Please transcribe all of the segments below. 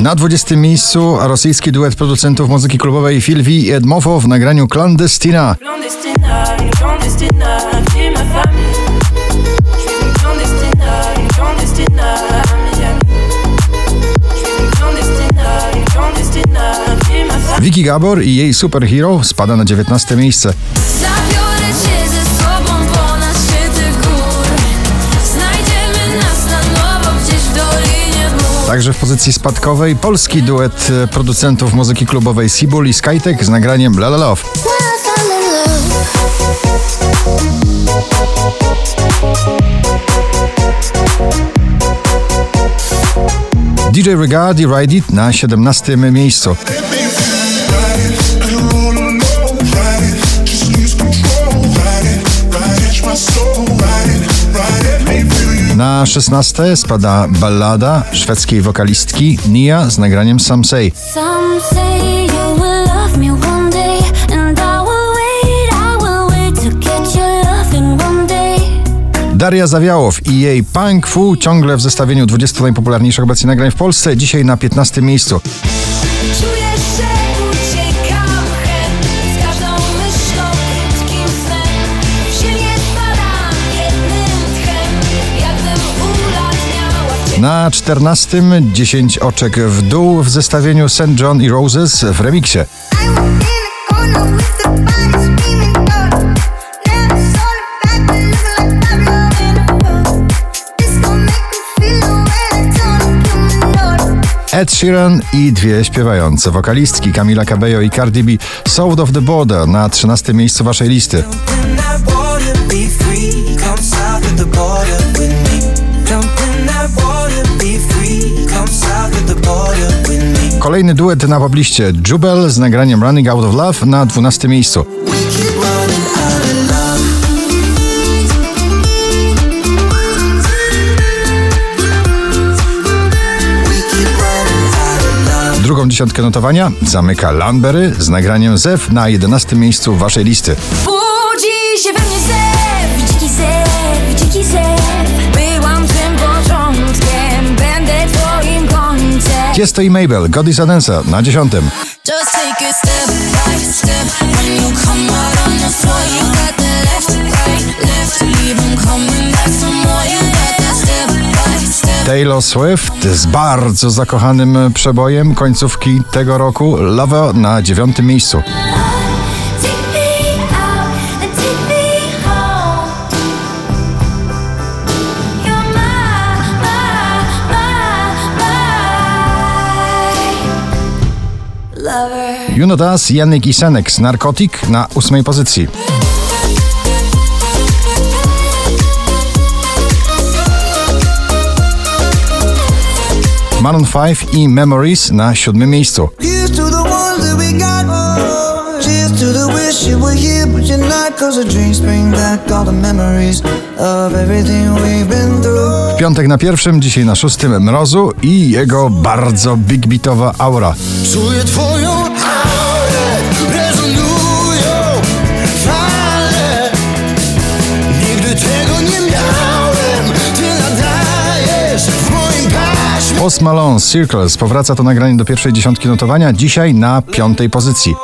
Na 20 miejscu rosyjski duet producentów muzyki klubowej Filwi i Edmofo w nagraniu Clandestina. Vicky Gabor i jej Superhero spada na 19 miejsce. Także w pozycji spadkowej polski duet e, producentów muzyki klubowej Sibul i Skytek z nagraniem La La Love. DJ Regard i Ride It na 17 miejscu. Na 16 spada ballada szwedzkiej wokalistki Nia z nagraniem Some Say. Daria Zawiałow i jej Punk Fu ciągle w zestawieniu 20 najpopularniejszych obecnie nagrań w Polsce, dzisiaj na 15 miejscu. Czuję, że Na 14 10 oczek w dół w zestawieniu St. John i Roses w remiksie. Ed Sheeran i dwie śpiewające wokalistki Camila Cabello i Cardi B South of the Border na 13 miejscu waszej listy. Kolejny duet na pobliście. Jubel z nagraniem Running Out of Love na 12 miejscu. Drugą dziesiątkę notowania zamyka Landberry z nagraniem Zew na 11 miejscu waszej listy. Budzi się we mnie zew, dziki zew, dziki zew back some more You got that step by step. Taylor Swift z bardzo zakochanym przebojem końcówki tego roku. Lover na 9 miejscu. Lover Juno Das, Janek i Senek z Narkotik na 8 pozycji. Maroon 5 i Memories na 7 miejscu. W piątek na pierwszym, dzisiaj na szóstym Mrozu i jego bardzo big beatowa aura. Czuję twoją Post Malone Circles powraca to nagranie do pierwszej dziesiątki notowania, dzisiaj na piątej pozycji.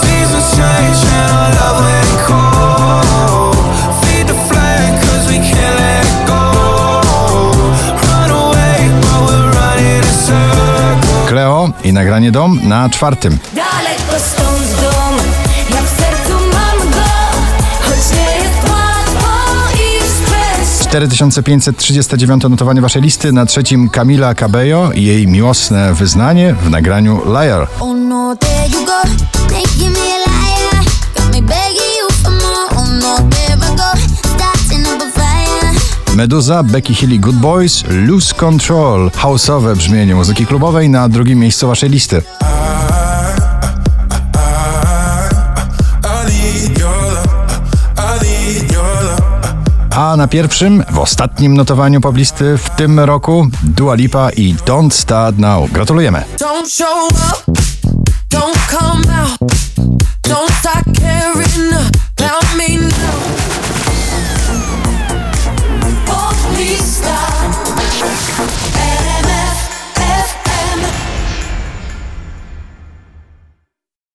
Seasons change and our love ain't 4539 notowanie waszej listy, na trzecim Camila Cabello i jej miłosne wyznanie w nagraniu Liar. Meduza, Becky Hill Good Boys, Lose Control, houseowe brzmienie muzyki klubowej. Na drugim miejscu waszej listy. A na pierwszym, w ostatnim notowaniu poblisty w tym roku Dua Lipa i Don't Start Now. Gratulujemy. Don't show up, don't come out, don't start caring.